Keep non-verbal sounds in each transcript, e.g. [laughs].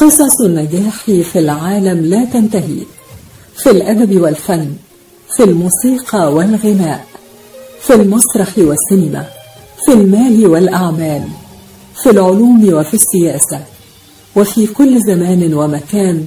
قصص النجاح في العالم لا تنتهي. في الأدب والفن في الموسيقى والغناء في المسرح والسينما في المال والأعمال في العلوم وفي السياسة وفي كل زمان ومكان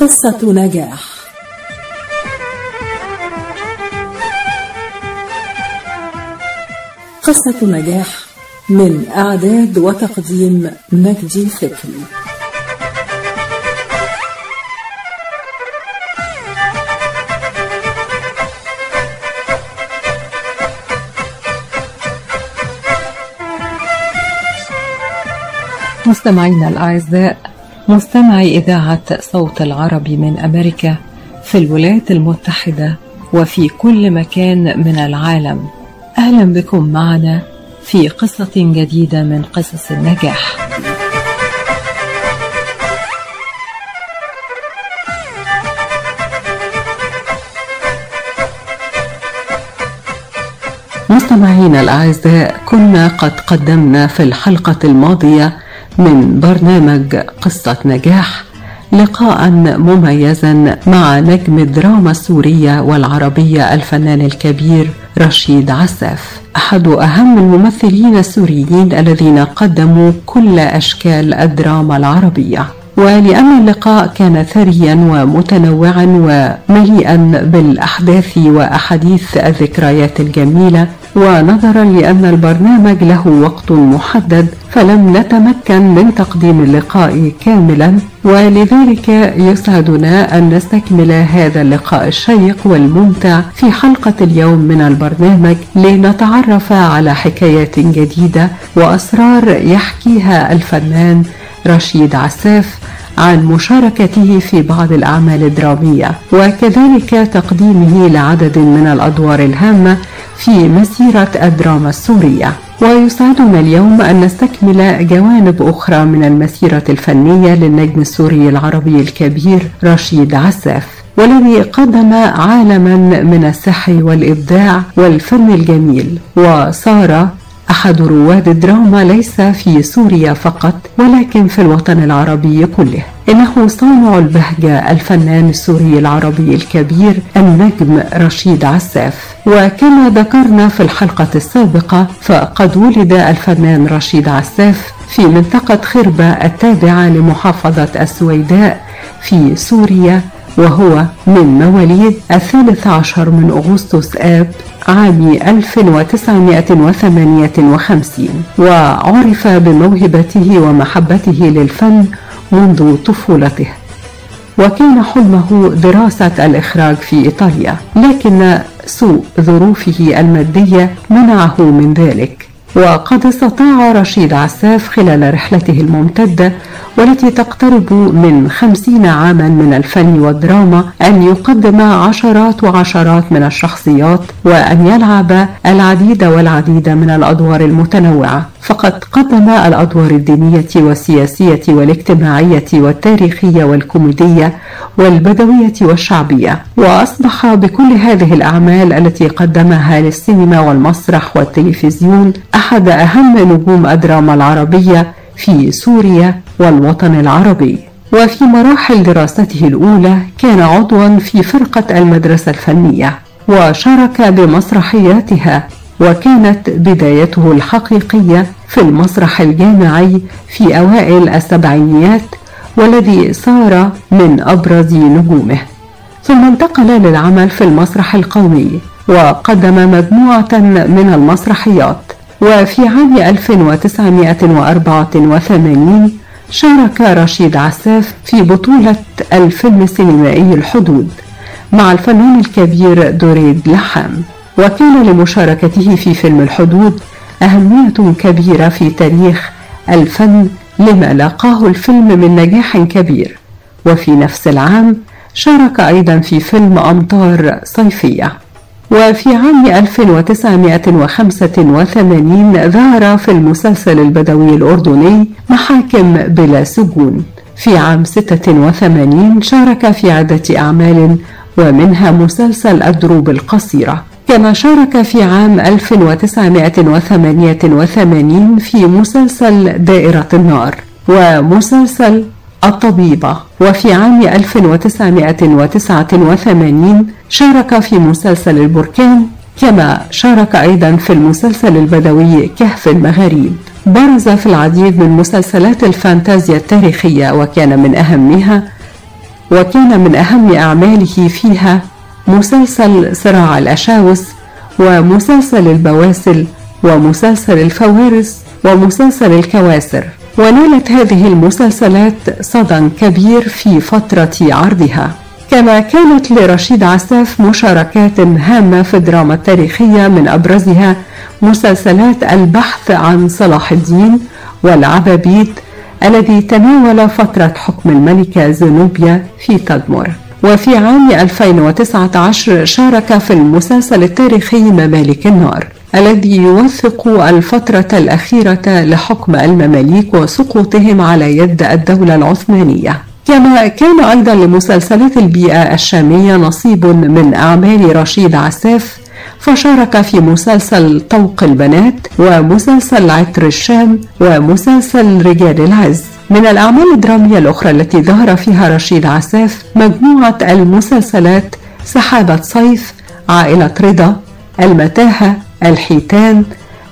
قصة نجاح. قصة نجاح من إعداد وتقديم مجدي فكري مستمعينا الأعزاء مستمعي إذاعة صوت العربي من أمريكا في الولايات المتحدة وفي كل مكان من العالم أهلا بكم معنا في قصة جديدة من قصص النجاح. مستمعينا الأعزاء كنا قد قدمنا في الحلقة الماضية من برنامج قصة نجاح لقاء مميزا مع نجم الدراما السورية والعربية الفنان الكبير رشيد عساف أحد أهم الممثلين السوريين الذين قدموا كل أشكال الدراما العربية. ولأن اللقاء كان ثريا ومتنوعا ومليئا بالأحداث وأحاديث الذكريات الجميلة ونظرا لأن البرنامج له وقت محدد فلم نتمكن من تقديم اللقاء كاملا ولذلك يسعدنا أن نستكمل هذا اللقاء الشيق والممتع في حلقة اليوم من البرنامج لنتعرف على حكايات جديدة وأسرار يحكيها الفنان رشيد عساف عن مشاركته في بعض الأعمال الدرامية وكذلك تقديمه لعدد من الأدوار الهامة في مسيرة الدراما السورية. ويسعدنا اليوم أن نستكمل جوانب أخرى من المسيرة الفنية للنجم السوري العربي الكبير رشيد عساف والذي قدم عالما من السحر والإبداع والفن الجميل. وصار أحد رواد الدراما ليس في سوريا فقط ولكن في الوطن العربي كله. إنه صانع البهجة الفنان السوري العربي الكبير النجم رشيد عساف. وكما ذكرنا في الحلقة السابقة فقد ولد الفنان رشيد عساف في منطقة خربة التابعة لمحافظة السويداء في سوريا وهو من مواليد الثالث عشر من أغسطس آب عام 1958 وعرف بموهبته ومحبته للفن منذ طفولته. وكان حلمه دراسة الإخراج في إيطاليا لكن سوء ظروفه المادية منعه من ذلك. وقد استطاع رشيد عساف خلال رحلته الممتدة والتي تقترب من خمسين عاما من الفن والدراما أن يقدم عشرات وعشرات من الشخصيات وأن يلعب العديد والعديد من الأدوار المتنوعة. فقد قدم الأدوار الدينية والسياسية والاجتماعية والتاريخية والكوميدية والبدوية والشعبية. وأصبح بكل هذه الأعمال التي قدمها للسينما والمسرح والتلفزيون أحد أهم نجوم الدراما العربية في سوريا والوطن العربي. وفي مراحل دراسته الأولى كان عضوا في فرقة المدرسة الفنية وشارك بمسرحياتها وكانت بدايته الحقيقية في المسرح الجامعي في أوائل السبعينيات والذي صار من أبرز نجومه. ثم انتقل للعمل في المسرح القومي وقدم مجموعة من المسرحيات. وفي عام 1984 شارك رشيد عساف في بطولة الفيلم السينمائي الحدود مع الفنان الكبير دريد لحام وكان لمشاركته في فيلم الحدود أهمية كبيرة في تاريخ الفن لما لاقاه الفيلم من نجاح كبير. وفي نفس العام شارك أيضا في فيلم أمطار صيفية. وفي عام 1985 ظهر في المسلسل البدوي الأردني محاكم بلا سجون. في عام 86 شارك في عدة أعمال ومنها مسلسل الدروب القصيرة. كما شارك في عام 1988 في مسلسل دائرة النار. ومسلسل الطبيبة. وفي عام 1989 شارك في مسلسل البركان كما شارك أيضا في المسلسل البدوي كهف المغاريب برز في العديد من مسلسلات الفانتازيا التاريخية وكان من أهمها وكان من أهم أعماله فيها مسلسل صراع الأشاوس ومسلسل البواسل ومسلسل الفوارس ومسلسل الكواسر. ونالت هذه المسلسلات صدى كبير في فترة عرضها. كما كانت لرشيد عساف مشاركات هامة في الدراما التاريخية من أبرزها مسلسلات البحث عن صلاح الدين والعبابيد الذي تناول فترة حكم الملكة زنوبيا في تدمر. وفي عام 2019 شارك في المسلسل التاريخي ممالك النار. الذي يوثق الفترة الأخيرة لحكم المماليك وسقوطهم على يد الدولة العثمانية. كما كان أيضا لمسلسلات البيئة الشامية نصيب من أعمال رشيد عساف فشارك في مسلسل طوق البنات ومسلسل عطر الشام ومسلسل رجال العز. من الأعمال الدرامية الأخرى التي ظهر فيها رشيد عساف مجموعة المسلسلات سحابة صيف عائلة رضا المتاهة الحيتان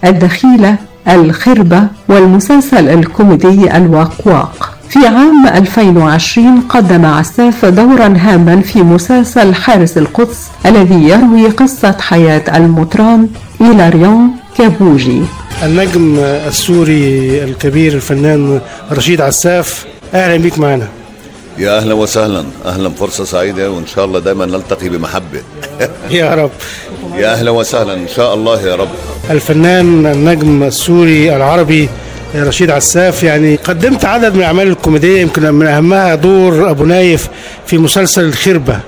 الدخيلة الخربة والمسلسل الكوميدي الواقواق في عام 2020 قدم عساف دورا هاما في مسلسل حارس القدس الذي يروي قصة حياة المطران إيلاريون كابوجي. النجم السوري الكبير الفنان رشيد عساف أهلا بيك معنا. يا أهلا وسهلا. أهلا فرصة سعيدة وإن شاء الله دائما نلتقي بمحبة. [laughs] يا رب. يا أهلا وسهلا. إن شاء الله يا رب. الفنان النجم السوري العربي رشيد عساف يعني قدمت عدد من الأعمال الكوميدية يمكن من أهمها دور أبو نايف في مسلسل الخربة.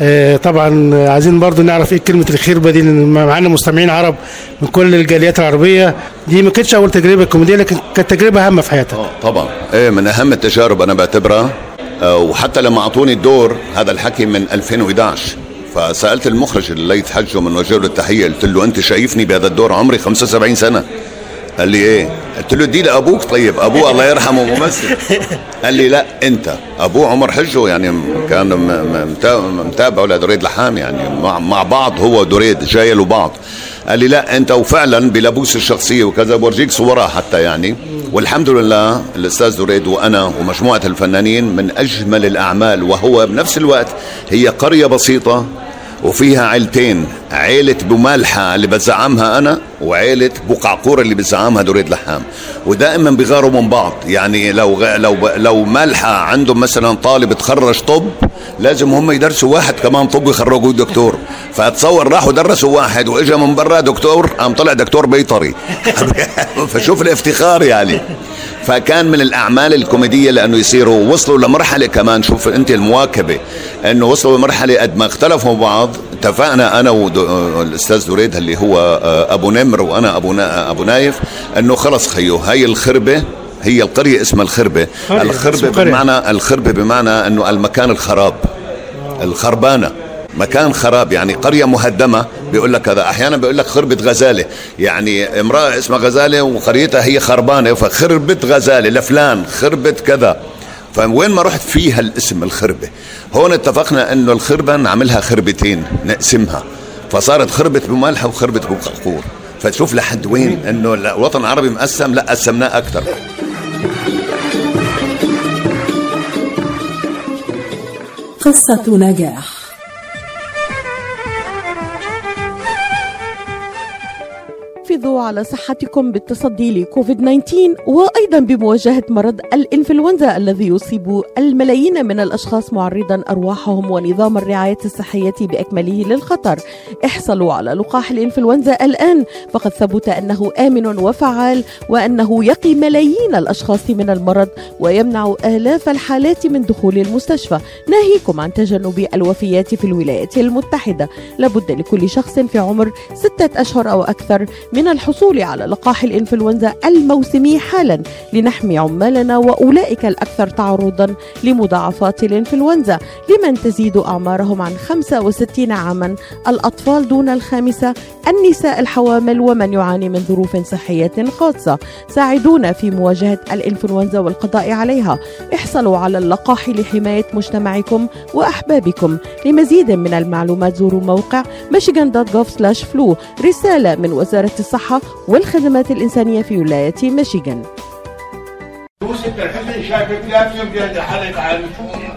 آه، طبعا عايزين برضو نعرف إيه كلمة الخربة دي لأن معانا مستمعين عرب من كل الجاليات العربية دي ما كانتش أول تجربة كوميدية لكن كانت تجربة هامة في حياتك. آه طبعا. إيه من أهم التجارب أنا بعتبرها. آه، وحتى لما أعطوني الدور هذا الحكي من 2011 فسألت المخرج الليث حجه من وجه له التحية قلت له أنت شايفني بهذا الدور عمري 75 سنة. قال لي إيه؟ قلت له دي لابوك طيب أبوه الله يرحمه ممثل. قال لي لا أنت. أبوه عمر حجه يعني كان متابع ولاد لحام يعني مع, بعض هو ودريد جايلوا بعض. قال لي لا أنت وفعلا بلبوس الشخصية وكذا بورجيك صورها حتى يعني. والحمد لله الأستاذ دريد وأنا ومجموعة الفنانين من أجمل الأعمال وهو بنفس الوقت هي قرية بسيطة وفيها عيلتين عيلة بمالحة اللي بزعمها أنا وعيلة بقعقورة اللي بزعمها دريد لحام. ودائما بيغاروا من بعض يعني لو غ... لو ب... لو مالحة عندهم مثلا طالب تخرج طب لازم هم يدرسوا واحد كمان طب يخرجوه دكتور. فاتصور راحوا درسوا واحد واجا من برا دكتور قام طلع دكتور بيطري. [laughs] فشوف الافتخار يعني. فكان من الأعمال الكوميدية لأنه يصيروا وصلوا لمرحلة كمان شوف أنت المواكبة إنه وصلوا لمرحله قد ما اختلفوا بعض. اتفقنا أنا والاستاذ دريد اللي هو آه، أبو نمر وأنا أبو أبو نايف إنه خلص خيو. هاي الخربة هي القريه اسمها الخربة. الخربة بمعنى الخربة بمعنى إنه المكان الخراب الخربانة. مكان خراب يعني قرية مهدمة. بيقول لك هذا أحيانا بيقول لك خربة غزالة. يعني امرأة اسمها غزالة وقريتها هي خربانة فخربت غزالة لفلان خربت كذا. فوين ما رحت فيها الاسم الخربة. هون اتفقنا إنه الخربة نعملها خربتين نقسمها. فصارت خربة بمالحة وخربة بقعقور فتشوف لحد وين إنه الوطن العربي مقسم لا قسمناه أكثر قصة نجاح. احرصوا على صحتكم بالتصدي لكوفيد 19 وأيضا بمواجهة مرض الإنفلونزا الذي يصيب الملايين من الأشخاص معرضا أرواحهم ونظام الرعاية الصحية بأكمله للخطر. احصلوا على لقاح الإنفلونزا الآن فقد ثبت أنه آمن وفعال وأنه يقي ملايين الأشخاص من المرض ويمنع آلاف الحالات من دخول المستشفى ناهيكم عن تجنب الوفيات في الولايات المتحدة. لابد لكل شخص في عمر ستة أشهر أو أكثر من الحصول على لقاح الإنفلونزا الموسمي حالا لنحمي عمالنا وأولئك الأكثر تعرضا لمضاعفات الإنفلونزا لمن تزيد أعمارهم عن 65 عاما. الأطفال دون الخامسة النساء الحوامل ومن يعاني من ظروف صحية خاصة ساعدونا في مواجهة الإنفلونزا والقضاء عليها. احصلوا على اللقاح لحماية مجتمعكم وأحبابكم. لمزيد من المعلومات زوروا موقع michigan.gov/flu رسالة من وزارة الصحة والخدمات الإنسانية في ولاية ميشيغان. يوسف الحسن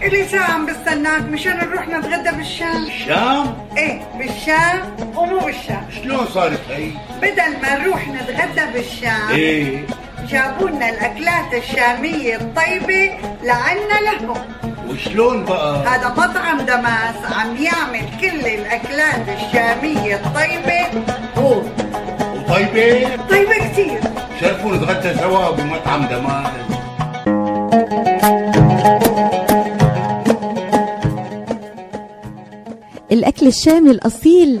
إلي ساعة عم بستناك مشان نروح نتغدى بالشام. الشام إيه بالشام ومو بالشام. شلون صارت هي؟ بدل ما نروح نتغدى بالشام إيه. جابوا لنا الأكلات الشامية الطيبة لعنا لهم. وشلون بقى؟ هذا مطعم دماس عم يعمل كل الأكلات الشامية الطيبة. هو وطيبة؟ طيبة كتير شرفوا نتغدى سوا بمطعم Damas الأكل الشامي الأصيل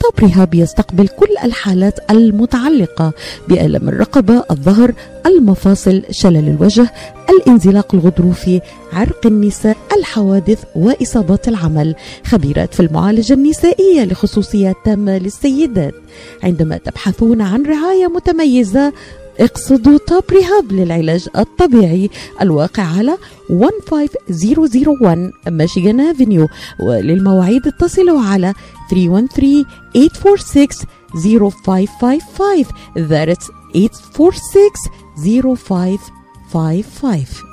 طب رهاب يستقبل كل الحالات المتعلقة بألم الرقبة الظهر المفاصل شلل الوجه الانزلاق الغضروفي عرق النساء الحوادث وإصابات العمل. خبيرات في المعالجة النسائية لخصوصيات تامة للسيدات. عندما تبحثون عن رعاية متميزة اقصدوا توب ريهاب للعلاج الطبيعي الواقع على 15001 ميشيغان افنيو وللمواعيد اتصلوا على 313 846 0555 That's 846 0555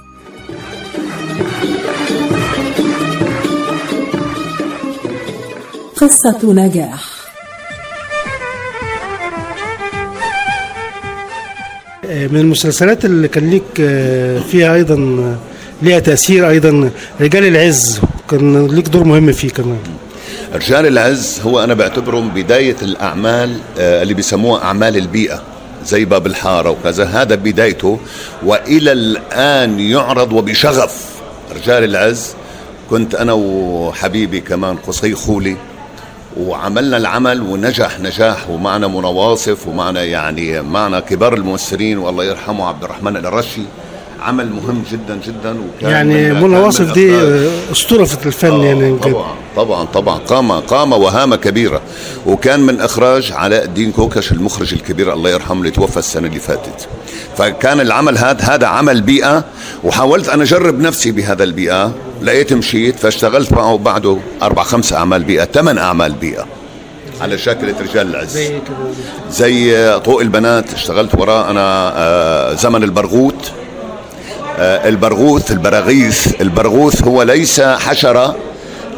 قصة نجاح. من المسلسلات اللي كان ليك آه، فيها أيضا آه، ليها تأثير أيضا رجال العز. كان ليك دور مهم فيه كمان. رجال العز هو أنا بعتبره بداية الأعمال آه، اللي بيسموها أعمال البيئة زي باب الحارة وكذا. هذا بدايته وإلى الآن يعرض وبشغف. رجال العز كنت أنا وحبيبي كمان قصي خولي وعملنا العمل ونجح نجاح ومعنا منى واصف ومعنا يعني معنا كبار الممثلين والله يرحمه عبد الرحمن الرشي. عمل مهم جدا جدا وكان يعني من- منى كان واصف من دي آه، اسطورة في الفن يعني يمكن. طبعا. طبعا طبعا. قامة قامة وهامة كبيرة وكان من إخراج علاء الدين كوكش المخرج الكبير الله يرحمه اللي توفى السنة اللي فاتت. فكان العمل هذا هذا عمل بيئة وحاولت أنا أجرب نفسي بهذا البيئة. لقيت مشيت فاشتغلت معه بعده أربع خمس أعمال بيئة ثمان أعمال بيئة. على شاكلة رجال العز. زي طوق البنات اشتغلت وراه أنا آه، زمن البرغوث. آه، البرغوث البراغيث. البرغوث هو ليس حشرة.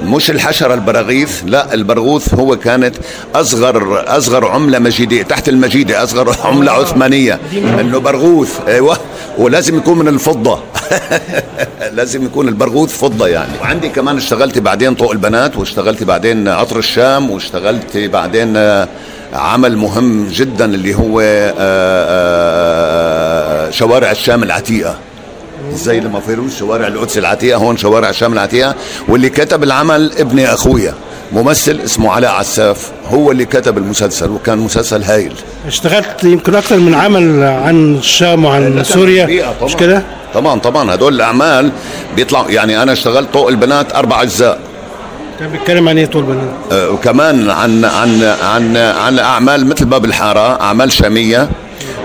مش الحشرة البراغيث لا البرغوث هو كانت أصغر أصغر عملة مجيدية تحت المجيدة أصغر عملة عثمانية. إنه برغوث أيوة. ولازم يكون من الفضة. [laughs] لازم يكون البرغوث فضة يعني. وعندي كمان اشتغلت بعدين طوق البنات واشتغلت بعدين عطر الشام واشتغلت بعدين آه، عمل مهم جدا اللي هو آه، آه، شوارع الشام العتيقة. زي لما فيروز شوارع القدس العتيقة هون شوارع الشام العتيقة. واللي كتب العمل ابني أخويا ممثل اسمه علاء عساف هو اللي كتب المسلسل وكان مسلسل هايل. اشتغلت يمكن أكثر من عمل عن الشام وعن سوريا. مش كده؟ طبعا طبعا. هدول الأعمال بيطلعوا يعني أنا اشتغلت طوق البنات أربع أجزاء. كان بيتكلم عن إيه طول البنات؟ آه، وكمان عن عن عن عن أعمال مثل باب الحارة أعمال شامية.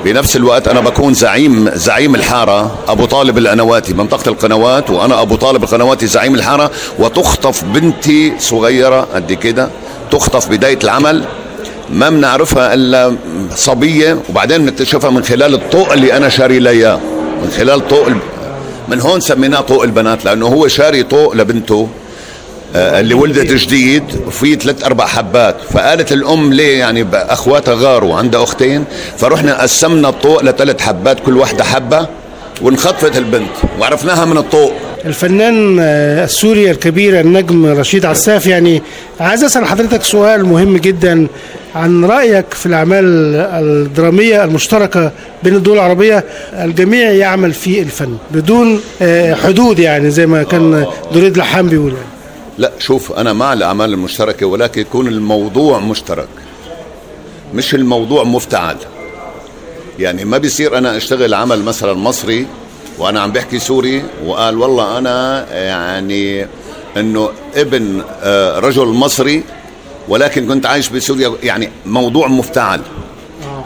بنفس الوقت أنا بكون زعيم زعيم الحارة أبو طالب القنواتي منطقة القنوات وأنا أبو طالب القنواتي زعيم الحارة وتخطف بنتي صغيرة قد كده تخطف بداية العمل ما بنعرفها إلا صبية وبعدين بنكتشفها من خلال الطوق اللي أنا شاري لها من خلال طوق. من هون سميناه طوق البنات لأنه هو شاري طوق لبنته اللي ولدت جديد وفي ثلاث أربع حبات. فقالت الأم ليه يعني أخواتها غاروا عندها أختين؟ فرحنا قسمنا الطوق لثلاث حبات كل واحدة حبة وانخطفت البنت وعرفناها من الطوق. الفنان آه، السوري الكبير النجم رشيد عساف يعني عايز أسأل حضرتك سؤال مهم جدا عن رأيك في الأعمال الدرامية المشتركة بين الدول العربية. الجميع يعمل في الفن بدون آه، حدود يعني زي ما كان دريد لحام بيقول يعني. لا شوف أنا مع الأعمال المشتركة ولكن يكون الموضوع مشترك مش الموضوع مفتعل. يعني ما بيصير أنا أشتغل عمل مثلا مصري وأنا عم بحكي سوري وقال والله أنا يعني إنه ابن آه، رجل مصري ولكن كنت عايش بسوريا يعني موضوع مفتعل.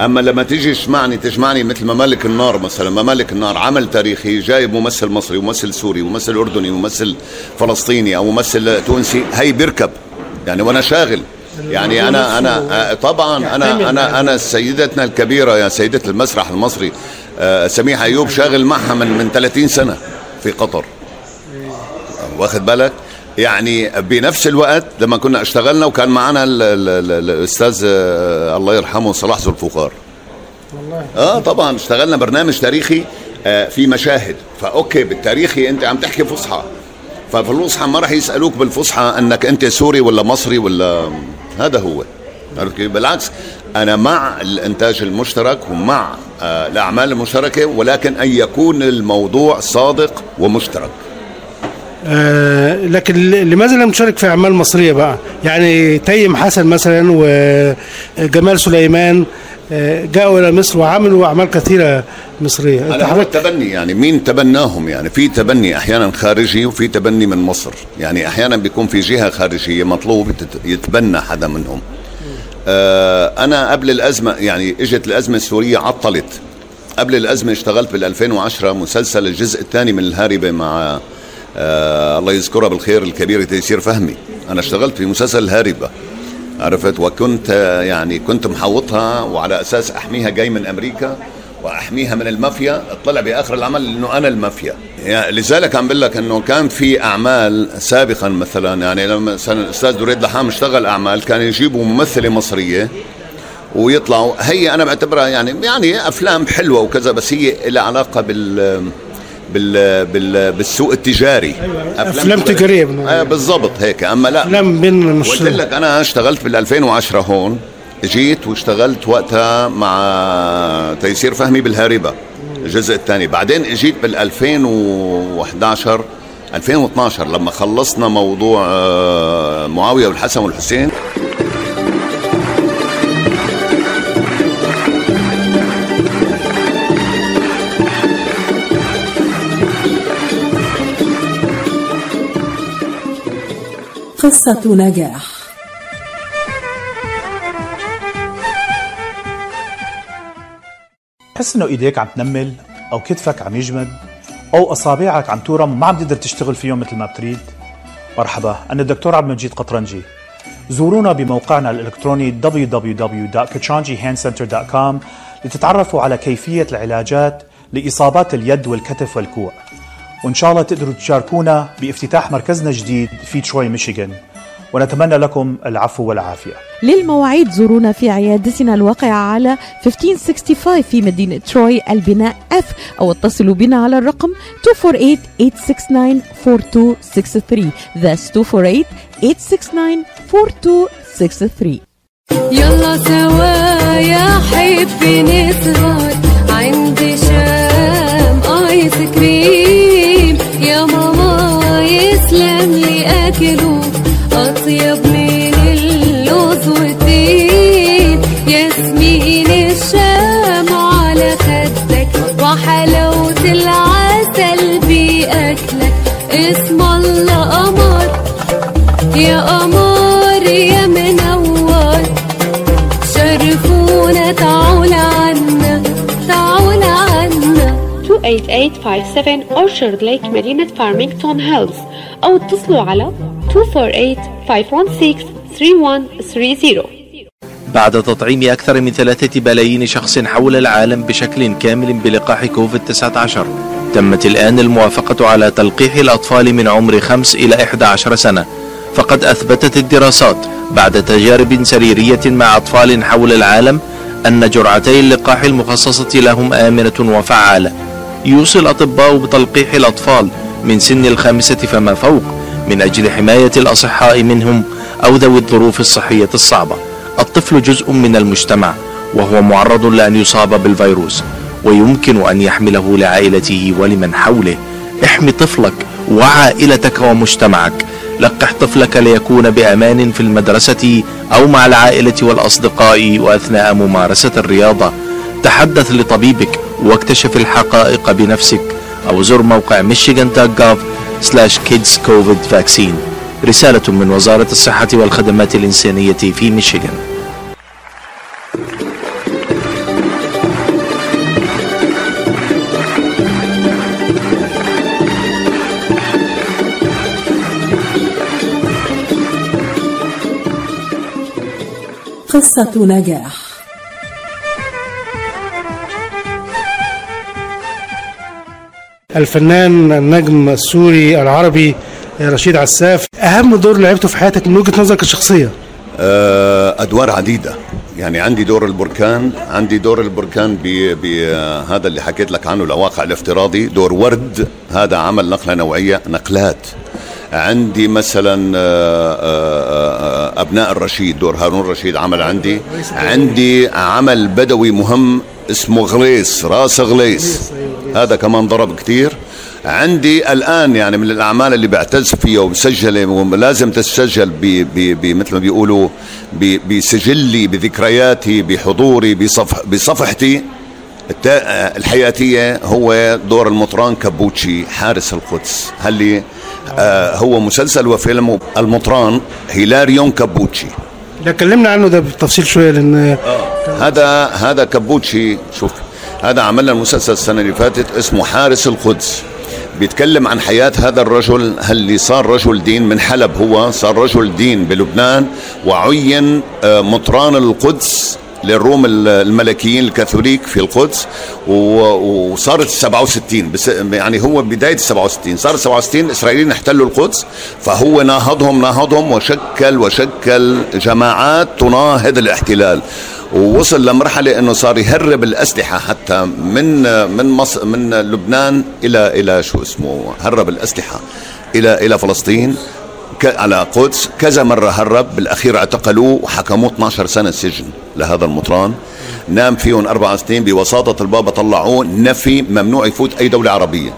أما لما تيجي تجمعني تجمعني مثل ممالك النار مثلا ممالك النار عمل تاريخي جايب ممثل مصري وممثل سوري وممثل أردني وممثل فلسطيني أو ممثل تونسي هي بيركب. يعني وأنا شاغل. يعني أنا أنا طبعا أنا أنا أنا سيدتنا الكبيرة يا سيدة المسرح المصري آه، سميحة أيوب شاغل معها من من 30 سنة في قطر. واخد بالك؟ يعني بنفس الوقت لما كنا اشتغلنا وكان معنا ال- ال- ال- الاستاذ آه، الله يرحمه صلاح ذو الفقار. آه طبعا اشتغلنا برنامج تاريخي آه، في مشاهد. فأوكي بالتاريخي أنت عم تحكي فصحى. ففي الفصحى ما راح يسألوك بالفصحى أنك أنت سوري ولا مصري ولا هذا هو. عرفت كيف؟ بالعكس أنا مع الإنتاج المشترك ومع آه، الأعمال المشتركة ولكن أن يكون الموضوع صادق ومشترك. آه، لكن لماذا لم تشارك في أعمال مصرية بقى؟ يعني تيم حسن مثلا وجمال سليمان آه، جاءوا إلى مصر وعملوا أعمال كثيرة مصرية. انت حضرتك التبني يعني مين تبناهم؟ يعني في تبني أحيانا خارجي وفي تبني من مصر. يعني أحيانا بيكون في جهة خارجية مطلوب يتبنى حدا منهم. آه أنا قبل الأزمة يعني إجت الأزمة السورية عطلت. قبل الأزمة اشتغلت بال 2010 مسلسل الجزء الثاني من الهاربة مع آه الله يذكرها بالخير الكبير تيسير فهمي. أنا اشتغلت في مسلسل الهاربه عرفت؟ وكنت آه، يعني كنت محوطها وعلى أساس أحميها جاي من أمريكا وأحميها من المافيا طلع بآخر العمل إنه أنا المافيا. يعني لذلك عم بقول لك إنه كان في أعمال سابقا مثلا يعني لما الاستاذ دريد لحام اشتغل أعمال كان يجيبوا ممثلة مصرية ويطلعوا. هي أنا بعتبرها يعني يعني أفلام حلوة وكذا بس هي لها علاقة بال بال بال بالسوق التجاري. أفلام تجارية. بنقول. آه بالضبط هيك. أما لا. أفلام بين قلت لك أنا اشتغلت بال 2010 هون. جيت واشتغلت وقتها مع تيسير فهمي بالهاربه الجزء الثاني. بعدين اجيت بال 2011 2012 لما خلصنا موضوع آه، معاوية والحسن والحسين. قصة نجاح. تحس إنه إيديك عم تنمل أو كتفك عم يجمد أو أصابعك عم تورم وما عم تقدر تشتغل فيهم مثل ما بتريد؟ مرحبا أنا الدكتور عبد المجيد قطرنجي. زورونا بموقعنا الإلكتروني www.kachanjihandcenter.com لتتعرفوا على كيفية العلاجات لإصابات اليد والكتف والكوع. وإن شاء الله تقدروا تشاركونا بافتتاح مركزنا الجديد في تروي ميشيغان. ونتمنى لكم العفو والعافية. للمواعيد زورونا في عيادتنا الواقعة على 1565 في مدينة تروي البناء F أو اتصلوا بنا على الرقم 248-869-4263 That's 248-869-4263 يلا سوا يا حبي نسهر. عند شام أهلي أكلوا أطيب من اللوز والدين ياسمين الشام على خدك وحلاوة العسل بأكلك. اسم الله قمر يا قمر 248-8857 Orchard Lake مدينة Farmington Hills أو اتصلوا على 248-516-3130 بعد تطعيم أكثر من ثلاثة بلايين شخص حول العالم بشكل كامل بلقاح كوفيد 19 تمت الآن الموافقة على تلقيح الأطفال من عمر 5 إلى 11 سنة فقد أثبتت الدراسات بعد تجارب سريرية مع أطفال حول العالم أن جرعتي اللقاح المخصصة لهم آمنة وفعالة يوصي الأطباء بتلقيح الأطفال من سن الخامسة فما فوق من أجل حماية الأصحاء منهم أو ذوي الظروف الصحية الصعبة. الطفل جزء من المجتمع وهو معرض لأن يصاب بالفيروس ويمكن أن يحمله لعائلته ولمن حوله. احمي طفلك وعائلتك ومجتمعك. لقح طفلك ليكون بأمان في المدرسة أو مع العائلة والأصدقاء وأثناء ممارسة الرياضة. تحدث لطبيبك واكتشف الحقائق بنفسك أو زر موقع michigan.gov slash kids covid vaccine. رسالة من وزارة الصحة والخدمات الإنسانية في ميشيغان. قصة نجاح. الفنان النجم السوري العربي رشيد عساف أهم دور لعبته في حياتك من وجهة نظرك الشخصية؟ آه، أدوار عديدة. يعني عندي دور البركان عندي دور البركان بهذا اللي حكيت لك عنه الواقع الافتراضي. دور ورد هذا عمل نقلة نوعية نقلات. عندي مثلا آه، آه، آه، أبناء الرشيد دور هارون رشيد عمل عندي. عندي عمل بدوي مهم اسمه غليس راس غليس. هذا كمان ضرب كتير. عندي الآن يعني من الأعمال اللي بعتز فيها ومسجله ولازم تسجل مثل ما بيقولوا بسجلي بذكرياتي بحضوري بصف بصفحتي. التا- الحياتية هو دور المطران كابوتشي حارس القدس. هل آه هو مسلسل وفيلم المطران هيلاريون كابوتشي. ده كلمنا عنه ده بالتفصيل شوية لأن هذا هذا كابوتشي شوف هذا عملنا المسلسل السنة اللي فاتت اسمه حارس القدس. بيتكلم عن حياة هذا الرجل اللي صار رجل دين من حلب هو صار رجل دين بلبنان وعين آه، مطران القدس للروم ال- الملكيين الكاثوليك في القدس وصارت 67 بس يعني هو بداية 67 صار 67 الإسرائيليين احتلوا القدس فهو ناهضهم ناهضهم وشكل وشكل جماعات تناهض الاحتلال. ووصل لمرحلة إنه صار يهرب الأسلحة حتى من من مصر من لبنان إلى إلى شو اسمه هرب الأسلحة إلى إلى فلسطين. على قدس. كذا مرة هرب بالأخير اعتقلوه وحكموه 12 سنة سجن لهذا المطران. نام فيهم أربع سنين بوساطة البابا طلعوه نفي ممنوع يفوت أي دولة عربية.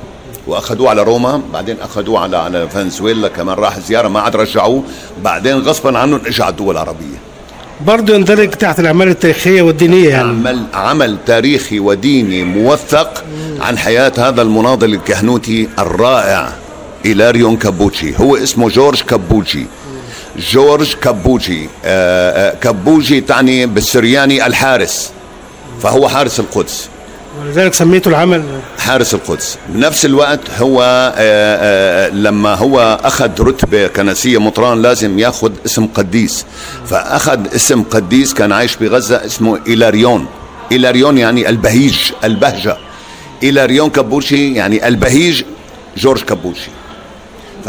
وأخذوه على روما بعدين أخذوه على على فنزويلا كمان راح زيارة ما عاد رجعوه. بعدين غصبا عنهم اجى على الدول العربية. برضه يندرج تحت الأعمال التاريخية والدينية يعني. عمل عمل تاريخي وديني موثق عن حياة هذا المناضل الكهنوتي الرائع. إيلاريون كابوتشي هو اسمه جورج كابوتشي جورج كابوجي آه كابوجي تعني بالسرياني الحارس فهو حارس القدس. ولذلك سميته العمل. حارس القدس. بنفس الوقت هو آه آه لما هو أخذ رتبة كنسية مطران لازم ياخذ اسم قديس. فأخذ اسم قديس كان عايش بغزة اسمه إيلاريون إيلاريون يعني البهيج البهجة. إيلاريون كابوشي يعني البهيج جورج كابوشي.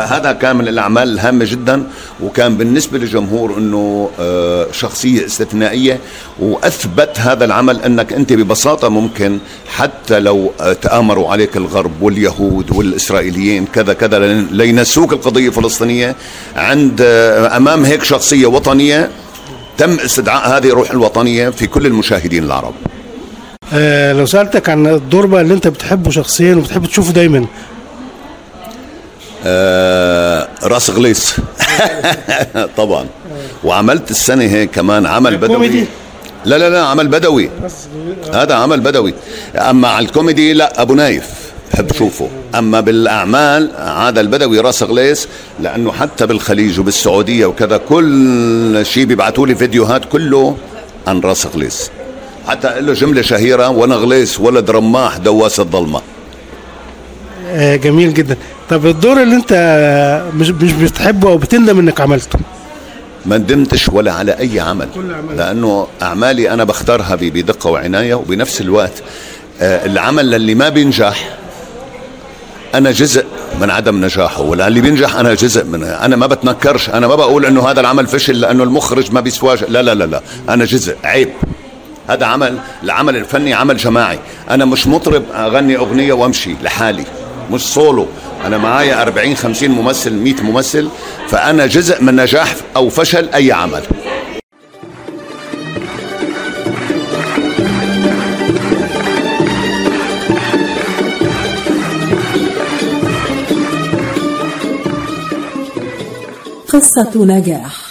فهذا كان من الأعمال الهامة جدا وكان بالنسبة للجمهور إنه آه، شخصية استثنائية وأثبت هذا العمل إنك أنت ببساطة ممكن حتى لو آه، تآمروا عليك الغرب واليهود والإسرائيليين كذا كذا لين- لينسوك القضية الفلسطينية. عند آه، أمام هيك شخصية وطنية تم استدعاء هذه الروح الوطنية في كل المشاهدين العرب. لو سألتك عن الدور بقى اللي أنت بتحبه شخصيا وبتحب تشوفه دايما آه راس غليص [laughs] طبعا. وعملت السنة هيك كمان عمل بدوي؟ لا لا لا عمل بدوي. هذا عمل بدوي. أما على الكوميدي لا أبو نايف. بحب شوفه أما بالأعمال عاد البدوي راس غليس لأنه حتى بالخليج وبالسعودية وكذا كل شيء بيبعثوا لي فيديوهات كله عن راس غليس حتى له جملة شهيرة وأنا غليس ولد رماح دواس الظلمة. آه، جميل جدا. طب الدور اللي انت مش مش بتحبه أو بتندم انك عملته؟ ما ندمتش ولا على أي عمل. لأنه أعمالي أنا بختارها بدقة وعناية وبنفس الوقت آه، العمل اللي ما بينجح أنا جزء من عدم نجاحه واللي بينجح أنا جزء منه أنا ما بتنكرش أنا ما بقول إنه هذا العمل فشل لأنه المخرج ما بيسواش لا لا لا لا أنا جزء عيب. هذا عمل العمل الفني عمل جماعي. أنا مش مطرب أغني أغنية وأمشي لحالي. مش سولو. أنا معايا 40 50 ممثل 100 ممثل فأنا جزء من نجاح أو فشل أي عمل. قصة نجاح.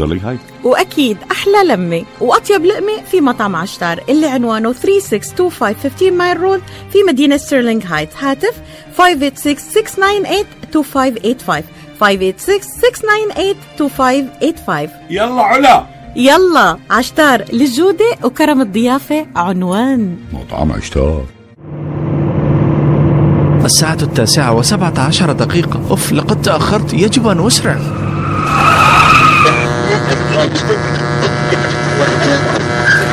هايت وأكيد أحلى لمة وأطيب لقمة في مطعم عشتار اللي عنوانه 3625 مايل رود في مدينة ستيرلينغ هايتس. هاتف 586-698-2585 586-698-2585 يلا علا. يلا عشتار للجودة وكرم الضيافة عنوان. مطعم عشتار. الساعة التاسعة وسبعة عشر دقيقة. أوف لقد تأخرت. يجب أن أسرع.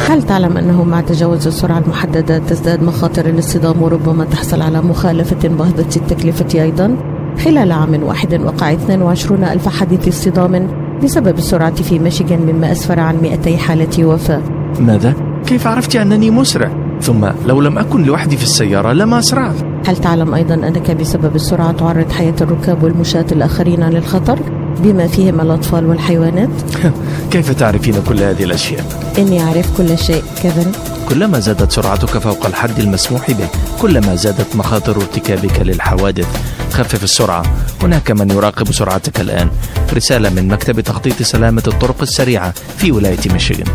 هل تعلم أنه مع تجاوز السرعة المحددة تزداد مخاطر الاصطدام وربما تحصل على مخالفة باهظة التكلفة أيضا؟ خلال عام واحد وقع 22 ألف حادث اصطدام بسبب السرعة في ميشيغان مما أسفر عن 200 حالة وفاة ماذا؟ كيف عرفت أنني مسرع؟ ثم لو لم أكن لوحدي في السيارة لما أسرعت هل تعلم أيضا أنك بسبب السرعة تعرض حياة الركاب والمشاة الآخرين للخطر بما فيهم الأطفال والحيوانات؟ [laughs] كيف تعرفين كل هذه الأشياء؟ إني أعرف كل شيء. كيفن كلما زادت سرعتك فوق الحد المسموح به كلما زادت مخاطر ارتكابك للحوادث خفف السرعة. هناك من يراقب سرعتك الآن. رسالة من مكتب تخطيط سلامة الطرق السريعة في ولاية ميشيغان.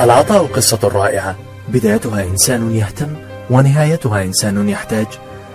العطاء قصة رائعة. بدايتها إنسان يهتم ونهايتها إنسان يحتاج.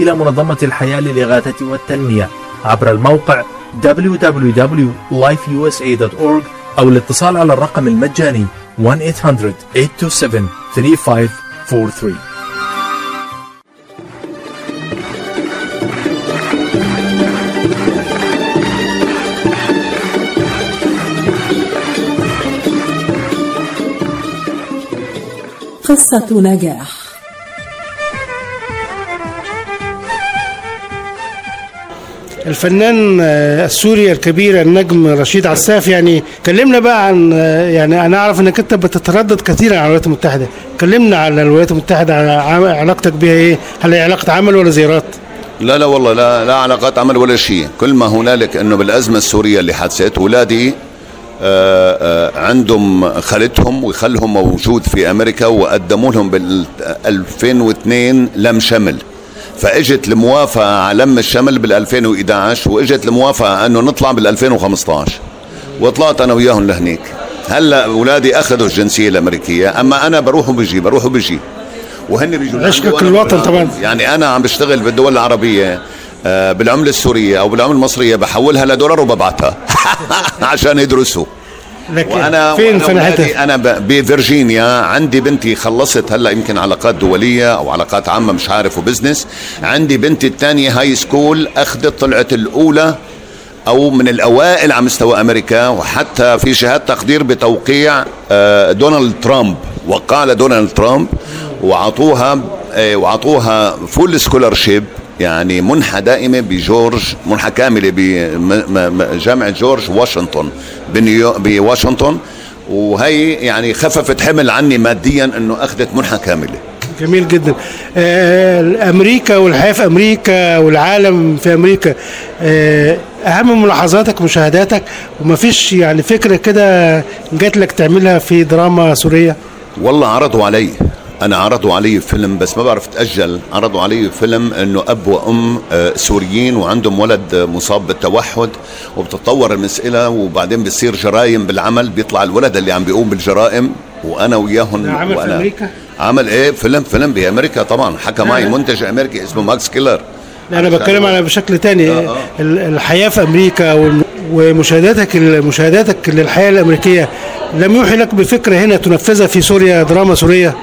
إلى منظمة الحياة للإغاثة والتنمية عبر الموقع www.lifeusa.org أو الاتصال على الرقم المجاني 1-800-827-3543 قصة نجاح. الفنان آه، السوري الكبير النجم رشيد عساف يعني كلمنا بقى عن آه، يعني أنا أعرف إنك أنت بتتردد كثيرا على الولايات المتحدة. كلمنا على الولايات المتحدة على علاقتك بها إيه؟ هل هي علاقة عمل ولا زيارات؟ لا لا والله لا لا علاقات عمل ولا شيء. كل ما هنالك إنه بالأزمة السورية اللي حدثت اولادي آه، عندهم خالتهم وخالهم موجود في أمريكا وقدموا لهم بال 2002 لم شمل. فاجت الموافقه على لم الشمل بال 2011 واجت الموافقه انه نطلع بال 2015 وطلعت أنا وياهم لهنيك. هلا اولادي اخذوا الجنسية الامريكية اما أنا بروح وبجي بروح وبجي. وهن بيجوا عشقك الوطن. طبعاً. يعني أنا عم بشتغل بالدول العربية آه، بالعملة السورية أو بالعملة المصرية بحولها لدولار وببعتها. [laughs] عشان يدرسوا. وأنا فين وأنا أنا بفرجينيا عندي بنتي خلصت هلا يمكن علاقات دولية أو علاقات عامة مش عارف و business عندي بنتي الثانية high school أخذت طلعت الأولى أو من الأوائل على مستوى أمريكا وحتى في شهاده تقدير بتوقيع آه، دونالد ترامب. وقال دونالد ترامب وعطوها وعطوها full scholarship يعني منحة دائمة بجورج منحة كاملة بجامعة جورج واشنطن بنيو بواشنطن. وهي يعني خففت حمل عني ماديا إنه أخذت منحة كاملة. جميل جدا. آه، أمريكا والحياة في أمريكا والعالم في أمريكا. آه، أهم ملاحظاتك ومشاهداتك ومفيش يعني فكرة كده جات لك تعملها في دراما سورية؟ والله عرضوا علي. أنا عرضوا علي فيلم بس ما بعرف تأجل. عرضوا علي فيلم إنه أب وأم آه، سوريين وعندهم ولد مصاب بالتوحد وبتتطور المساله وبعدين بتصير جرائم بالعمل. بيطلع الولد اللي عم بيقوم بالجرائم وأنا وياهم عمل في وأنا. أمريكا؟ عمل إيه؟ فيلم فيلم بامريكا طبعا. حكى معي. منتج أمريكي اسمه ماكس كيلر. لا أنا بتكلم على بشكل تاني. آه، آه. ال- الحياة في أمريكا ومشاهداتك مشاهداتك للحياة الأمريكية لم يوحي لك بفكرة هنا تنفذها في سوريا دراما سورية؟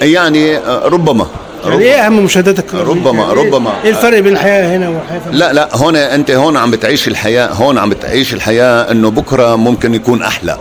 يعني آه، ربما. يعني إيه أهم مشاهداتك؟ ربما يعني ربما. إيه الفرق بين الحياة هنا والحياة لا لا هون أنت هون عم بتعيش الحياة هون عم بتعيش الحياة إنه بكرة ممكن يكون أحلى.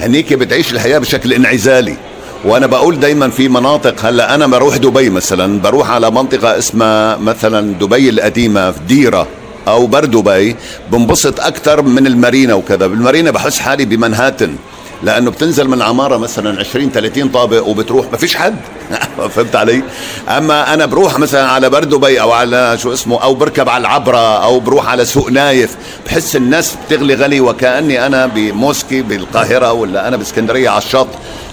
هنيك بتعيش الحياة بشكل انعزالي. وأنا بقول دايما في مناطق هلأ أنا بروح دبي مثلا بروح على منطقة اسمها مثلا دبي القديمة في ديرة أو بر دبي بنبسط أكثر من المارينا وكذا. بالمارينا بحس حالي بمنهاتن. لأنه بتنزل من عمارة مثلا 20 30 طابق وبتروح ما فيش حد. [laughs] فهمت علي؟ أما أنا بروح مثلا على بر دبي أو على شو اسمه أو بركب على العبرة أو بروح على سوق نايف بحس الناس بتغلي غلي وكأني أنا بموسكي بالقاهرة ولا أنا بإسكندرية على الشط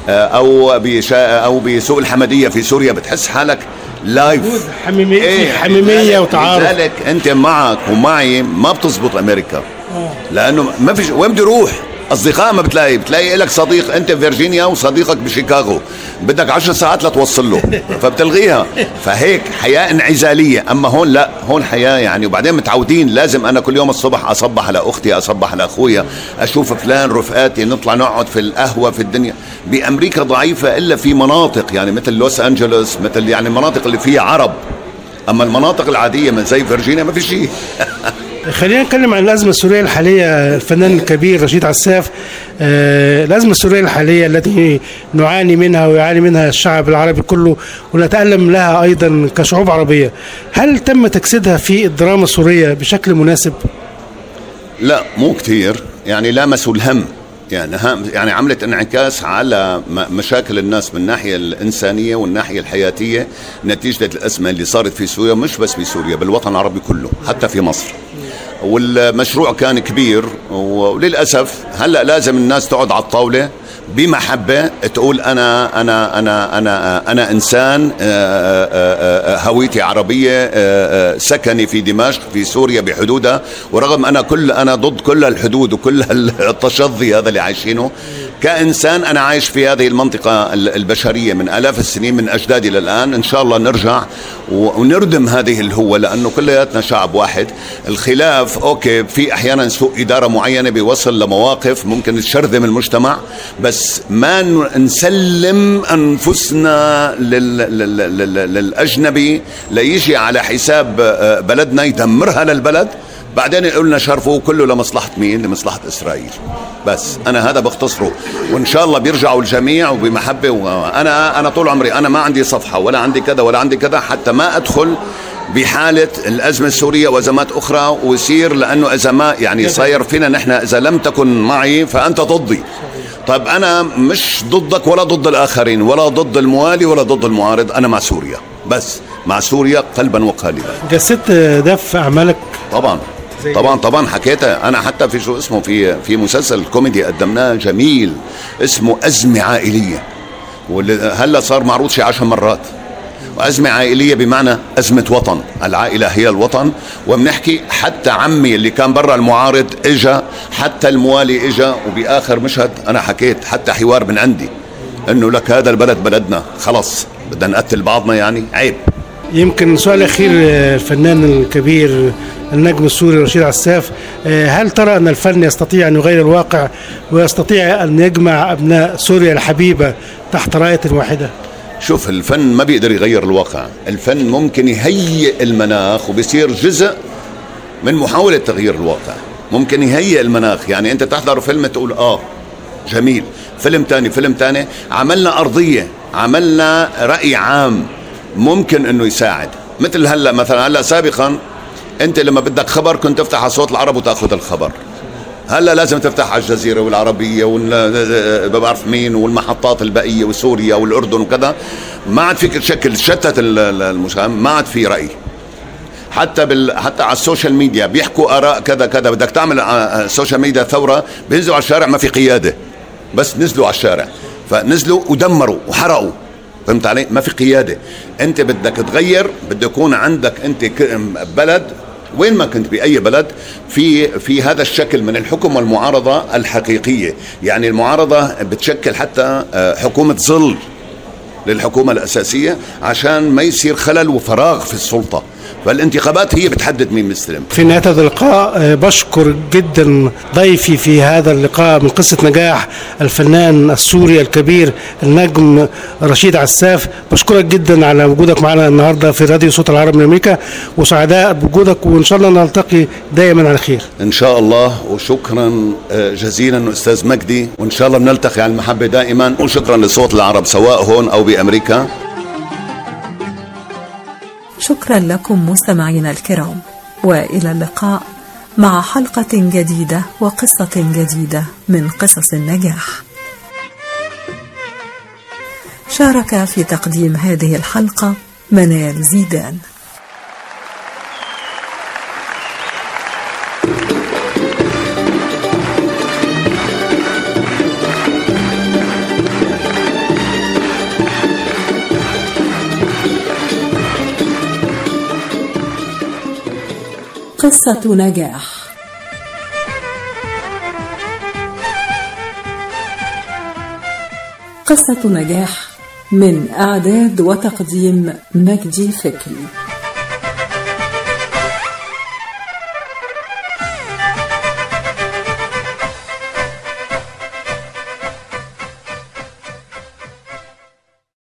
آه، أو بشا أو بسوق الحمديه في سوريا. بتحس حالك life حميمية في حميمية لذلك- وتعارف. لذلك أنت معك ومعي ما بتزبط أمريكا. آه. لأنه ما فيش وين بدي أروح أصدقاء ما بتلاقي بتلاقي لك صديق أنت في فيرجينيا وصديقك بشيكاغو. بدك عشر ساعات لتوصل له فبتلغيها. فهيك حياة انعزالية. أما هون لا هون حياة يعني. وبعدين متعودين لازم أنا كل يوم الصبح أصبح على أختي أصبح على أخويا أشوف فلان رفقاتي نطلع نقعد في القهوة في الدنيا. بأمريكا ضعيفة إلا في مناطق يعني مثل لوس أنجلوس مثل يعني المناطق اللي فيها عرب. أما المناطق العادية من زي فيرجينيا ما في شيء. [laughs] خلينا نتكلم عن الأزمة السورية الحالية الفنان الكبير رشيد عساف. آه، الأزمة السورية الحالية التي نعاني منها ويعاني منها الشعب العربي كله ونتألم لها أيضا كشعوب عربية. هل تم تجسيدها في الدراما السورية بشكل مناسب؟ لا مو كثير يعني لامسوا الهم. يعني هم يعني عملت انعكاس على مشاكل الناس من الناحيه الإنسانية والناحيه الحياتية نتيجة الأزمة اللي صارت في سوريا مش بس في سوريا بالوطن العربي كله حتى في مصر. والمشروع كان كبير وللأسف هلأ لازم الناس تقعد على الطاولة بمحبة تقول أنا أنا أنا أنا أنا إنسان آه، آه، آه، هويتي عربية سكني في دمشق في سوريا بحدودها ورغم أنا كل أنا ضد كل الحدود وكل [laughs] التشظي هذا اللي عايشينه. كإنسان أنا عايش في هذه المنطقة ال- البشرية من آلاف السنين من أجدادي للان إن شاء الله نرجع ونردم هذه الهوة لأنه كلياتنا شعب واحد. الخلاف أوكي في أحيانا سوء إدارة معينة بيوصل لمواقف ممكن تشرذم المجتمع بس ما نسلم أنفسنا لل... لل... لل... للأجنبي ليجي على حساب آه، بلدنا يدمرها للبلد. بعدين يقول لنا شرفوا كله لمصلحة مين؟ لمصلحة إسرائيل. بس أنا هذا بختصره. وإن شاء الله بيرجعوا الجميع وبمحبة وأنا أنا طول عمري أنا ما عندي صفحة ولا عندي كذا ولا عندي كذا حتى ما أدخل بحالة الأزمة السورية وأزمات أخرى ويصير لأنه إذا ما يعني صاير فينا نحن إذا لم تكن معي فأنت ضدي. طيب أنا مش ضدك ولا ضد الآخرين ولا ضد الموالي ولا ضد المعارض. أنا مع سوريا. بس مع سوريا قلبا وقالبا. جسدت ده في أعمالك طبعا. طبعا طبعا حكيتها أنا حتى في شو اسمه في في مسلسل كوميدي قدمناه جميل اسمه أزمة عائلية واللي هلأ صار معروض شي عشر مرات. وأزمة عائلية بمعنى أزمة وطن العائلة هي الوطن. وبنحكي حتى عمي اللي كان برا المعارض إجا حتى الموالي إجا وبآخر مشهد أنا حكيت حتى حوار من عندي إنه لك هذا البلد بلدنا خلص بدنا نقتل بعضنا يعني عيب. يمكن سؤال أخير آه، الفنان الكبير النجم السوري رشيد عساف آه، هل ترى أن الفن يستطيع أن يغير الواقع ويستطيع أن يجمع أبناء سوريا الحبيبة تحت راية واحدة؟ شوف الفن ما بيقدر يغير الواقع. الفن ممكن يهيئ المناخ وبيصير جزء من محاولة تغيير الواقع. ممكن يهيئ المناخ. يعني أنت تحضر فيلم تقول آه جميل. فيلم تاني فيلم تاني. عملنا أرضية عملنا رأي عام. ممكن إنه يساعد. مثل هلأ مثلا هلأ سابقا أنت لما بدك خبر كنت تفتح على صوت العرب وتأخذ الخبر. هلأ لازم تفتح على الجزيرة والعربية وال ما بعرف مين والمحطات الباقيه وسوريا والأردن وكذا. ما عاد فيك تشكل شتت ال- ال- المشاهد ما عاد في رأي. حتى بال... حتى على ال social media بيحكوا آراء كذا كذا. بدك تعمل على ال social media ثورة بينزلوا على الشارع ما في قيادة. بس نزلوا على الشارع. فنزلوا ودمروا وحرقوا. فهمت علي؟ ما في قيادة. أنت بدك تغير بده يكون عندك أنت بلد. وين ما كنت بأي بلد في في هذا الشكل من الحكم والمعارضة الحقيقية، يعني المعارضة بتشكل حتى آه، حكومة ظل للحكومة الأساسية عشان ما يصير خلل وفراغ في السلطة، فالانتخابات هي بتحدد مين مستلم. في نهاية هذا اللقاء آه، بشكر جدا ضيفي في هذا اللقاء من قصة نجاح الفنان السوري الكبير النجم رشيد عساف. بشكرك جدا على وجودك معنا النهارده في راديو صوت العرب من أمريكا. وسعداء بوجودك وإن شاء الله نلتقي دائما على خير. إن شاء الله وشكرا آه، جزيلا أستاذ مجدي. وإن شاء الله بنلتقي على المحبة دائما. وشكرا لصوت العرب سواء هون أو بأمريكا. شكرا لكم مستمعينا الكرام وإلى اللقاء مع حلقة جديدة وقصة جديدة من قصص النجاح. شارك في تقديم هذه الحلقة منال زيدان. قصة نجاح. قصة نجاح من إعداد وتقديم مجدي فكري.